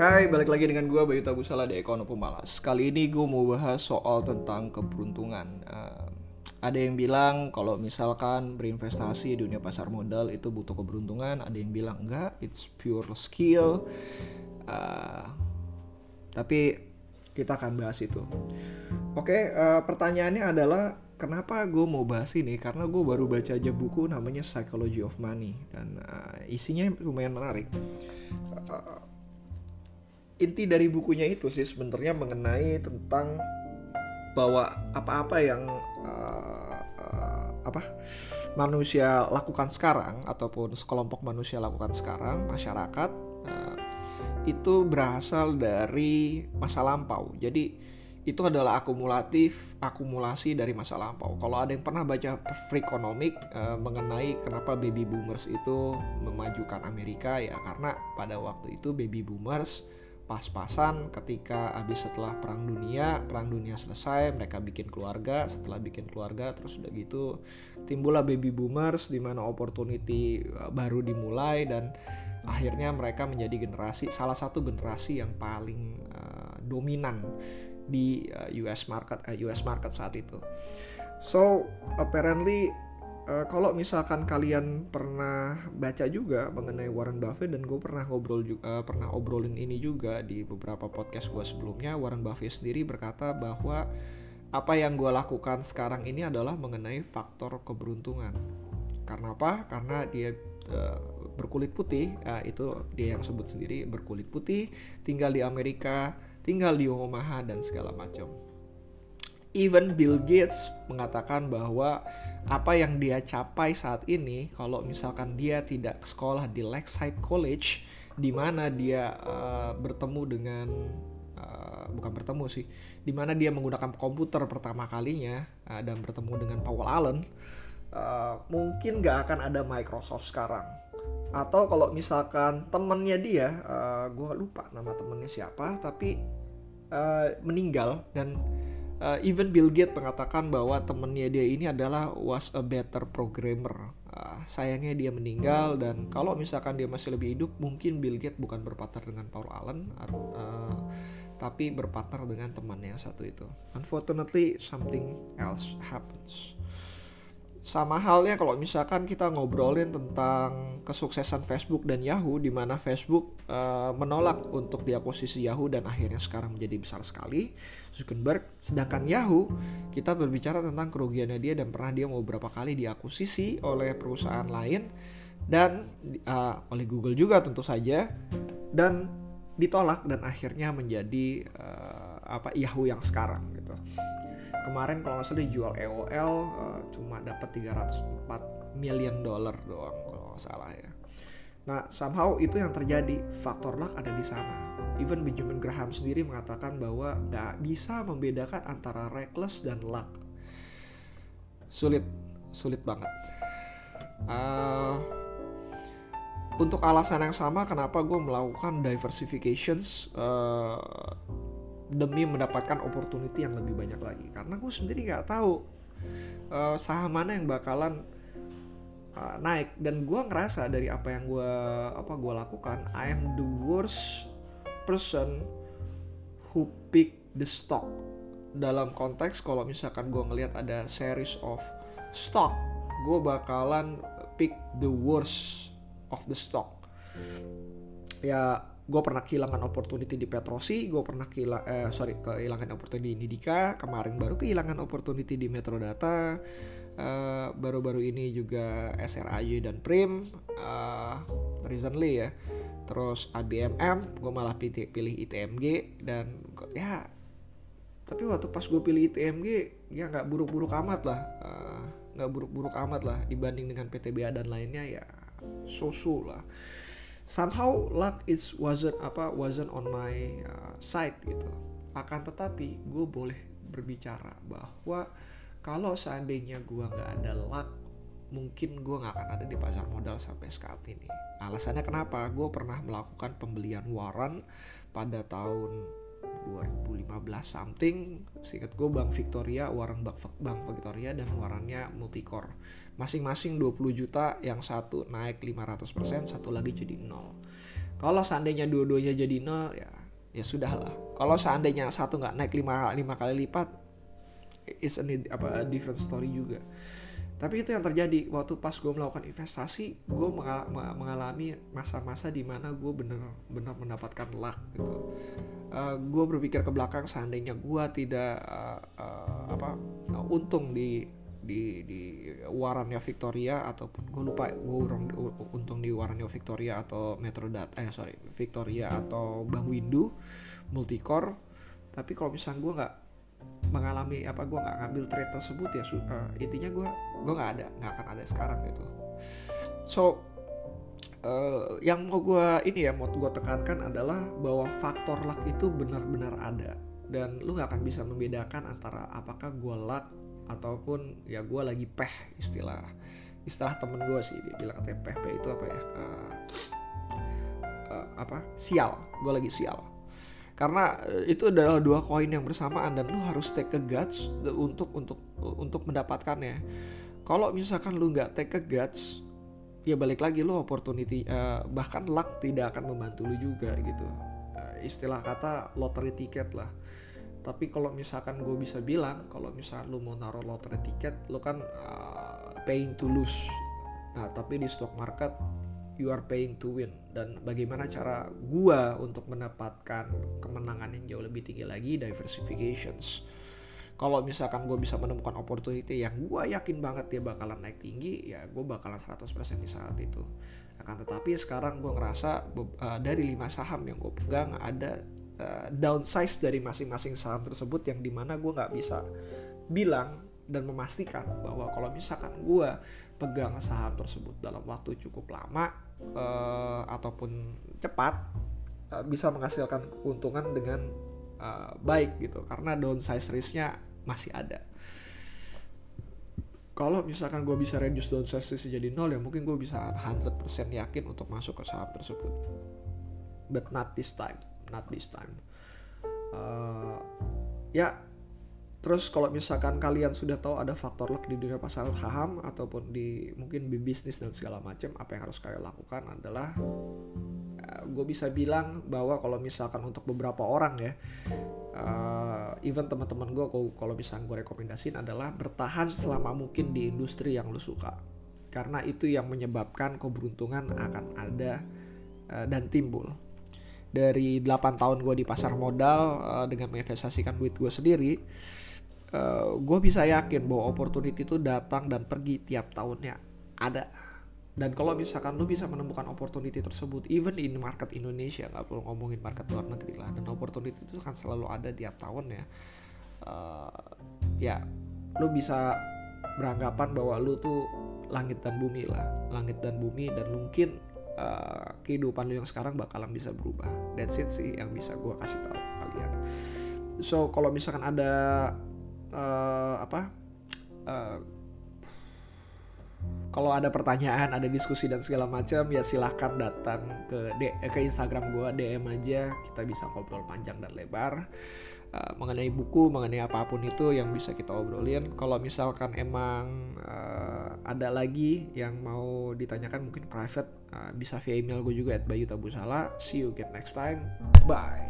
Hai, balik lagi dengan gue Bayu Tagusala di Ekonomi Pemalas. Kali ini gue mau bahas soal tentang keberuntungan. Uh, ada yang bilang kalau misalkan berinvestasi di dunia pasar modal itu butuh keberuntungan. Ada yang bilang enggak, it's pure skill. Uh, tapi kita akan bahas itu. Oke, uh, pertanyaannya adalah kenapa gue mau bahas ini? Karena gue baru baca aja buku namanya Psychology of Money dan uh, isinya lumayan menarik. Uh, inti dari bukunya itu sih sebenarnya mengenai tentang bahwa apa-apa yang uh, uh, apa manusia lakukan sekarang ataupun sekelompok manusia lakukan sekarang masyarakat uh, itu berasal dari masa lampau. Jadi itu adalah akumulatif akumulasi dari masa lampau. Kalau ada yang pernah baca Freakonomic uh, mengenai kenapa baby boomers itu memajukan Amerika ya karena pada waktu itu baby boomers pas-pasan ketika habis setelah perang dunia perang dunia selesai mereka bikin keluarga setelah bikin keluarga terus udah gitu timbullah baby boomers di mana opportunity uh, baru dimulai dan akhirnya mereka menjadi generasi salah satu generasi yang paling uh, dominan di uh, US market uh, US market saat itu. So apparently uh, kalau misalkan kalian pernah baca juga mengenai Warren Buffett dan gue pernah ngobrol juga uh, pernah obrolin ini juga di beberapa podcast gue sebelumnya Warren Buffett sendiri berkata bahwa apa yang gue lakukan sekarang ini adalah mengenai faktor keberuntungan. Karena apa? Karena dia uh, berkulit putih uh, itu dia yang sebut sendiri berkulit putih tinggal di Amerika tinggal di Omaha dan segala macam even Bill Gates mengatakan bahwa apa yang dia capai saat ini kalau misalkan dia tidak sekolah di Lakeside College di mana dia uh, bertemu dengan uh, bukan bertemu sih di mana dia menggunakan komputer pertama kalinya uh, dan bertemu dengan Powell Allen uh, mungkin gak akan ada Microsoft sekarang. Atau kalau misalkan temennya dia uh, gue lupa nama temennya siapa tapi uh, meninggal dan uh, even Bill Gates mengatakan bahwa temennya dia ini adalah was a better programmer. Uh, sayangnya dia meninggal dan kalau misalkan dia masih lebih hidup, mungkin Bill Gates bukan berpartner dengan Paul Allen, uh, tapi berpartner dengan temannya yang satu itu. Unfortunately, something else happens sama halnya kalau misalkan kita ngobrolin tentang kesuksesan Facebook dan Yahoo di mana Facebook uh, menolak untuk diakuisisi Yahoo dan akhirnya sekarang menjadi besar sekali. Zuckerberg sedangkan Yahoo kita berbicara tentang kerugiannya dia dan pernah dia mau berapa kali diakuisisi oleh perusahaan lain dan uh, oleh Google juga tentu saja dan ditolak dan akhirnya menjadi uh, apa Yahoo yang sekarang gitu kemarin kalau nggak salah dijual EOL uh, eh, cuma dapat 304 million dollar doang kalau nggak salah ya. Nah, somehow itu yang terjadi. Faktor luck ada di sana. Even Benjamin Graham sendiri mengatakan bahwa nggak bisa membedakan antara reckless dan luck. Sulit, sulit banget. Uh, untuk alasan yang sama, kenapa gue melakukan diversifications uh, demi mendapatkan opportunity yang lebih banyak lagi. Karena gue sendiri nggak tahu uh, saham mana yang bakalan uh, naik. Dan gue ngerasa dari apa yang gue apa gue lakukan I am the worst person who pick the stock. Dalam konteks kalau misalkan gue ngelihat ada series of stock gue bakalan pick the worst of the stock. Ya gue pernah kehilangan opportunity di Petrosi, gue pernah kehilangan, eh, sorry kehilangan opportunity di Nidika, kemarin baru kehilangan opportunity di Metrodata, uh, baru-baru ini juga SRAJ dan Prim, uh, recently ya, terus ABMM, gue malah pilih, pilih ITMG dan ya, tapi waktu pas gue pilih ITMG ya nggak buruk-buruk amat lah, nggak uh, buruk-buruk amat lah dibanding dengan PTBA dan lainnya ya, so-so lah somehow luck is wasn't apa wasn't on my uh, side gitu. Akan tetapi gue boleh berbicara bahwa kalau seandainya gue nggak ada luck mungkin gue nggak akan ada di pasar modal sampai saat ini. Alasannya kenapa? Gue pernah melakukan pembelian waran pada tahun 2015 something singkat gue Bank Victoria waran Bank, Victoria dan warannya multicore. Masing-masing 20 juta yang satu naik 500% satu lagi jadi nol. Kalau seandainya dua-duanya jadi nol ya ya sudah lah. Kalau seandainya satu nggak naik lima lima kali lipat is a apa different story juga tapi itu yang terjadi waktu pas gue melakukan investasi gue mengalami masa-masa di mana gue benar-benar mendapatkan luck gitu. Uh, gue berpikir ke belakang seandainya gue tidak uh, uh, apa uh, untung di di di warannya Victoria ataupun gue lupa gue untung di warannya Victoria atau Metrodata eh sorry Victoria atau Bang Windu multicore. Tapi kalau misalnya gue nggak mengalami apa gue nggak ngambil trade tersebut ya uh, intinya gue gue nggak ada nggak akan ada sekarang gitu. So uh, yang mau gue ini ya mau gue tekankan adalah bahwa faktor luck itu benar-benar ada. Dan lu nggak akan bisa membedakan antara apakah gue luck ataupun ya gue lagi peh istilah istilah temen gue sih dia bilang katanya peh peh itu apa ya uh, uh, apa sial gue lagi sial karena eh, itu adalah dua koin yang bersamaan dan lu harus take a guts untuk untuk untuk mendapatkannya. Kalau misalkan lu nggak take a guts ya balik lagi lu opportunity uh, bahkan luck tidak akan membantu lu juga gitu. Uh, istilah kata lottery ticket lah. Tapi kalau misalkan gue bisa bilang kalau misalkan lu mau naruh lottery ticket lu kan uh, paying to lose. Nah tapi di stock market you are paying to win. Dan bagaimana cara gua untuk mendapatkan kemenangan yang jauh lebih tinggi lagi? Diversifications. Kalau misalkan gue bisa menemukan opportunity yang gue yakin banget dia bakalan naik tinggi ya gue bakalan 100% di saat itu. Akan tetapi sekarang gue ngerasa uh, dari lima saham yang gue pegang ada uh, downsize dari masing-masing saham tersebut yang di mana gue nggak bisa bilang dan memastikan bahwa kalau misalkan gue pegang saham tersebut dalam waktu cukup lama uh, ataupun cepat uh, bisa menghasilkan keuntungan dengan uh, baik gitu. Karena downsize risknya masih ada. Kalau misalkan gue bisa reduce downsize risk jadi nol ya mungkin gue bisa 100% yakin untuk masuk ke saham tersebut. But not this time not this time. Uh, ya Terus kalau misalkan kalian sudah tahu ada faktor luck di dunia pasar saham ataupun di mungkin di bisnis dan segala macam, apa yang harus kalian lakukan adalah uh, gue bisa bilang bahwa kalau misalkan untuk beberapa orang ya, uh, even teman-teman gue kalau misalkan gue rekomendasiin adalah bertahan selama mungkin di industri yang lo suka, karena itu yang menyebabkan keberuntungan akan ada uh, dan timbul. Dari 8 tahun gue di pasar modal uh, dengan menginvestasikan duit gue sendiri uh, eh, gue bisa yakin bahwa opportunity itu datang dan pergi tiap tahunnya. Ada. Dan kalau misalkan lu bisa menemukan opportunity tersebut even in market Indonesia nggak perlu ngomongin market luar negeri lah dan opportunity itu kan selalu ada tiap tahun ya. Uh, ya lu bisa beranggapan bahwa lu tuh langit dan bumi lah. Langit dan bumi dan mungkin uh, kehidupan lu yang sekarang bakalan bisa berubah. That's it sih yang bisa gue kasih tahu kalian. So kalau misalkan ada uh, apa uh, kalau ada pertanyaan, ada diskusi dan segala macam ya silahkan datang ke D ke Instagram gue DM aja kita bisa ngobrol panjang dan lebar uh, mengenai buku, mengenai apa pun itu yang bisa kita obrolin. Kalau misalkan emang uh, ada lagi yang mau ditanyakan mungkin private uh, bisa via email gue juga at Bayu Tabusala. See you again next time. Bye.